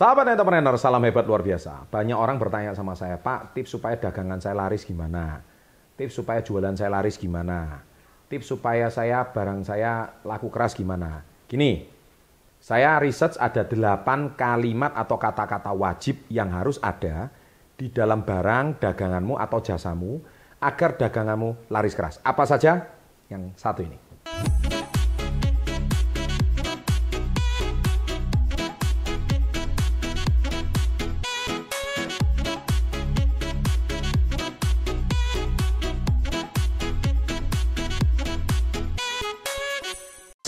Sahabat entrepreneur, salam hebat luar biasa. Banyak orang bertanya sama saya, Pak, tips supaya dagangan saya laris gimana? Tips supaya jualan saya laris gimana? Tips supaya saya barang saya laku keras gimana? Gini, saya research ada 8 kalimat atau kata-kata wajib yang harus ada di dalam barang daganganmu atau jasamu agar daganganmu laris keras. Apa saja? Yang satu ini.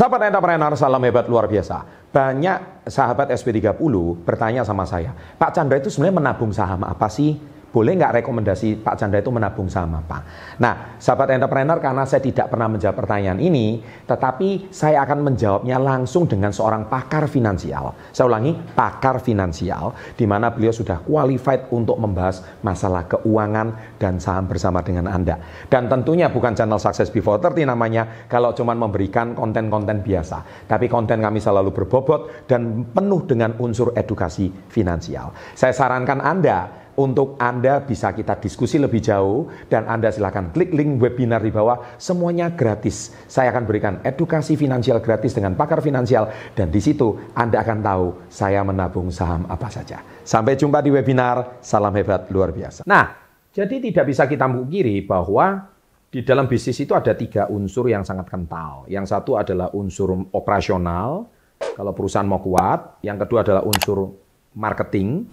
Sahabat entrepreneur, salam hebat luar biasa. Banyak sahabat SP30 bertanya sama saya, Pak Chandra itu sebenarnya menabung saham apa sih? Boleh nggak rekomendasi Pak Chandra itu menabung saham apa? Nah, sahabat entrepreneur, karena saya tidak pernah menjawab pertanyaan ini, tetapi saya akan menjawabnya langsung dengan seorang pakar finansial. Saya ulangi, pakar finansial, di mana beliau sudah qualified untuk membahas masalah keuangan dan saham bersama dengan Anda. Dan tentunya bukan channel Success Before 30 namanya, kalau cuma memberikan konten-konten biasa. Tapi konten kami selalu berbobot dan penuh dengan unsur edukasi finansial. Saya sarankan Anda untuk Anda bisa kita diskusi lebih jauh dan Anda silahkan klik link webinar di bawah. Semuanya gratis. Saya akan berikan edukasi finansial gratis dengan pakar finansial dan di situ Anda akan tahu saya menabung saham apa saja. Sampai jumpa di webinar. Salam hebat luar biasa. Nah jadi tidak bisa kita mungkiri bahwa di dalam bisnis itu ada tiga unsur yang sangat kental. Yang satu adalah unsur operasional kalau perusahaan mau kuat. Yang kedua adalah unsur marketing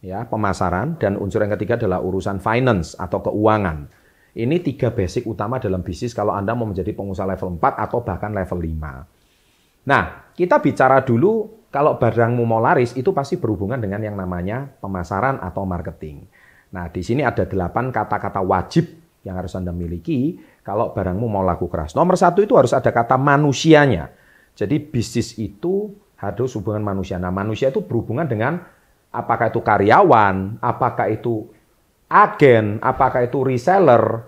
ya pemasaran dan unsur yang ketiga adalah urusan finance atau keuangan. Ini tiga basic utama dalam bisnis kalau Anda mau menjadi pengusaha level 4 atau bahkan level 5. Nah, kita bicara dulu kalau barangmu mau laris itu pasti berhubungan dengan yang namanya pemasaran atau marketing. Nah, di sini ada delapan kata-kata wajib yang harus Anda miliki kalau barangmu mau laku keras. Nomor satu itu harus ada kata manusianya. Jadi bisnis itu harus hubungan manusia. Nah, manusia itu berhubungan dengan apakah itu karyawan, apakah itu agen, apakah itu reseller,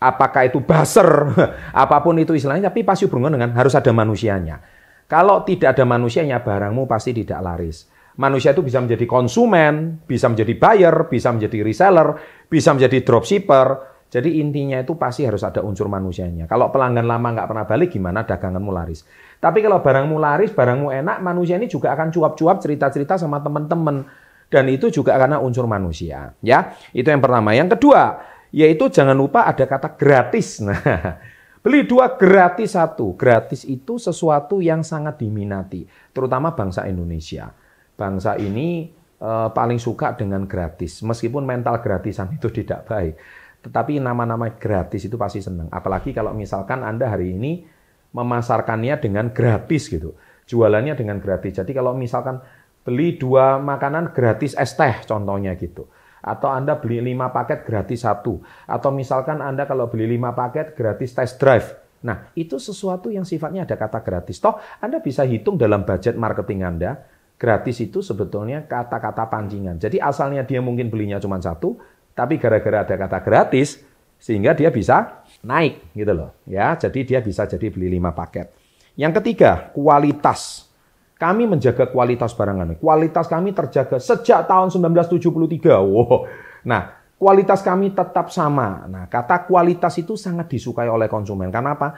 apakah itu buzzer, apa pun itu istilahnya, tapi pasti berhubungan dengan harus ada manusianya. Kalau tidak ada manusianya, barangmu pasti tidak laris. Manusia itu bisa menjadi konsumen, bisa menjadi buyer, bisa menjadi reseller, bisa menjadi dropshipper. Jadi intinya itu pasti harus ada unsur manusianya. Kalau pelanggan lama nggak pernah balik, gimana daganganmu laris? Tapi kalau barangmu laris, barangmu enak, manusia ini juga akan cuap-cuap cerita-cerita sama teman-teman. Dan itu juga karena unsur manusia. Ya, itu yang pertama. Yang kedua, yaitu jangan lupa ada kata gratis. Nah, beli dua gratis satu. Gratis itu sesuatu yang sangat diminati, terutama bangsa Indonesia. Bangsa ini eh, paling suka dengan gratis, meskipun mental gratisan itu tidak baik. Tetapi nama-nama gratis itu pasti senang. Apalagi kalau misalkan Anda hari ini memasarkannya dengan gratis gitu. Jualannya dengan gratis. Jadi kalau misalkan beli dua makanan gratis es teh contohnya gitu. Atau Anda beli lima paket gratis satu. Atau misalkan Anda kalau beli lima paket gratis test drive. Nah, itu sesuatu yang sifatnya ada kata gratis. Toh, Anda bisa hitung dalam budget marketing Anda, gratis itu sebetulnya kata-kata pancingan. Jadi asalnya dia mungkin belinya cuma satu, tapi gara-gara ada kata gratis, sehingga dia bisa naik gitu loh. Ya, jadi dia bisa jadi beli 5 paket. Yang ketiga, kualitas. Kami menjaga kualitas barang kami. Kualitas kami terjaga sejak tahun 1973. Wow. Nah, kualitas kami tetap sama. Nah, kata kualitas itu sangat disukai oleh konsumen. Karena apa?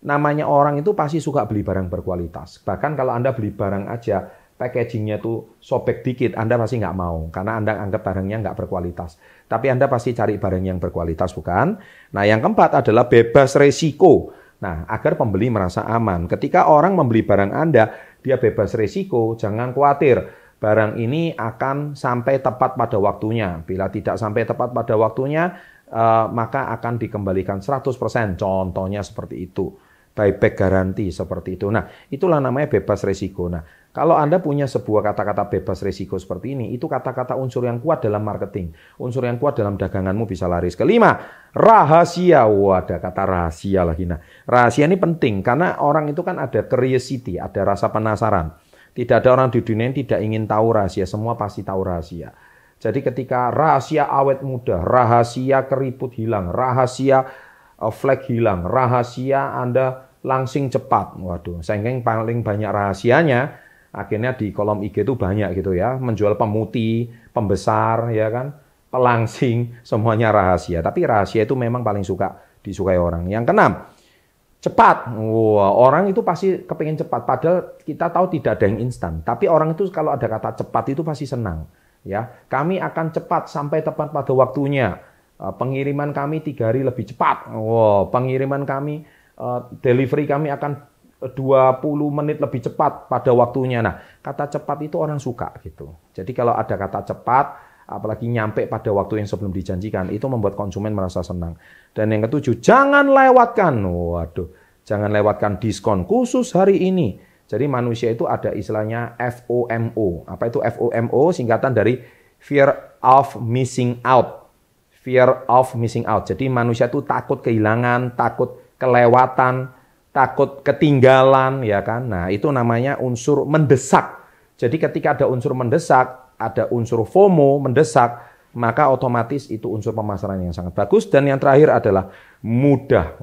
Namanya orang itu pasti suka beli barang berkualitas. Bahkan kalau Anda beli barang aja, packagingnya tuh sobek dikit, Anda pasti nggak mau karena Anda anggap barangnya nggak berkualitas. Tapi Anda pasti cari barang yang berkualitas, bukan? Nah, yang keempat adalah bebas resiko. Nah, agar pembeli merasa aman. Ketika orang membeli barang Anda, dia bebas resiko, jangan khawatir. Barang ini akan sampai tepat pada waktunya. Bila tidak sampai tepat pada waktunya, eh, maka akan dikembalikan 100%. Contohnya seperti itu buyback garanti seperti itu. Nah, itulah namanya bebas resiko. Nah, kalau Anda punya sebuah kata-kata bebas resiko seperti ini, itu kata-kata unsur yang kuat dalam marketing. Unsur yang kuat dalam daganganmu bisa laris. Kelima, rahasia. Wah, ada kata rahasia lagi. Nah, rahasia ini penting karena orang itu kan ada curiosity, ada rasa penasaran. Tidak ada orang di dunia yang tidak ingin tahu rahasia, semua pasti tahu rahasia. Jadi ketika rahasia awet muda, rahasia keriput hilang, rahasia flag hilang, rahasia Anda langsing cepat. Waduh, saking paling banyak rahasianya, Akhirnya di kolom IG itu banyak gitu ya, menjual pemutih, pembesar, ya kan, pelangsing, semuanya rahasia. Tapi rahasia itu memang paling suka disukai orang. Yang keenam, cepat. Wah, orang itu pasti kepingin cepat. Padahal kita tahu tidak ada yang instan. Tapi orang itu kalau ada kata cepat itu pasti senang. Ya, kami akan cepat sampai tepat pada waktunya. Eh, pengiriman kami tiga hari lebih cepat. Wow, pengiriman kami, eh, delivery kami akan 20 menit lebih cepat pada waktunya. Nah, kata cepat itu orang suka gitu. Jadi kalau ada kata cepat, apalagi nyampe pada waktu yang sebelum dijanjikan, itu membuat konsumen merasa senang. Dan yang ketujuh, jangan lewatkan. Waduh, jangan lewatkan diskon khusus hari ini. Jadi manusia itu ada istilahnya FOMO. Apa itu FOMO? Singkatan dari fear of missing out. Fear of missing out. Jadi manusia itu takut kehilangan, takut kelewatan, takut ketinggalan ya kan. Nah, itu namanya unsur mendesak. Jadi ketika ada unsur mendesak, ada unsur FOMO mendesak, maka otomatis itu unsur pemasaran yang sangat bagus dan yang terakhir adalah mudah.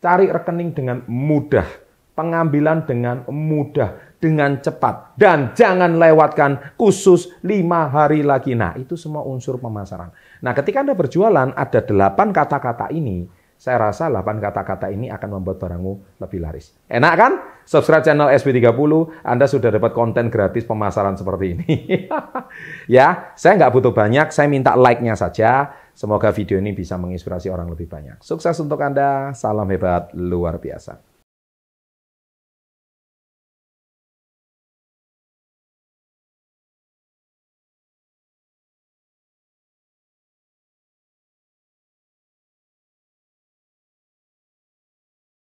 Cari rekening dengan mudah, pengambilan dengan mudah, dengan cepat dan jangan lewatkan khusus lima hari lagi. Nah, itu semua unsur pemasaran. Nah, ketika Anda berjualan ada delapan kata-kata ini, saya rasa 8 kata-kata ini akan membuat barangmu lebih laris. Enak kan? Subscribe channel SB30, Anda sudah dapat konten gratis pemasaran seperti ini. ya, saya nggak butuh banyak, saya minta like-nya saja. Semoga video ini bisa menginspirasi orang lebih banyak. Sukses untuk Anda, salam hebat luar biasa.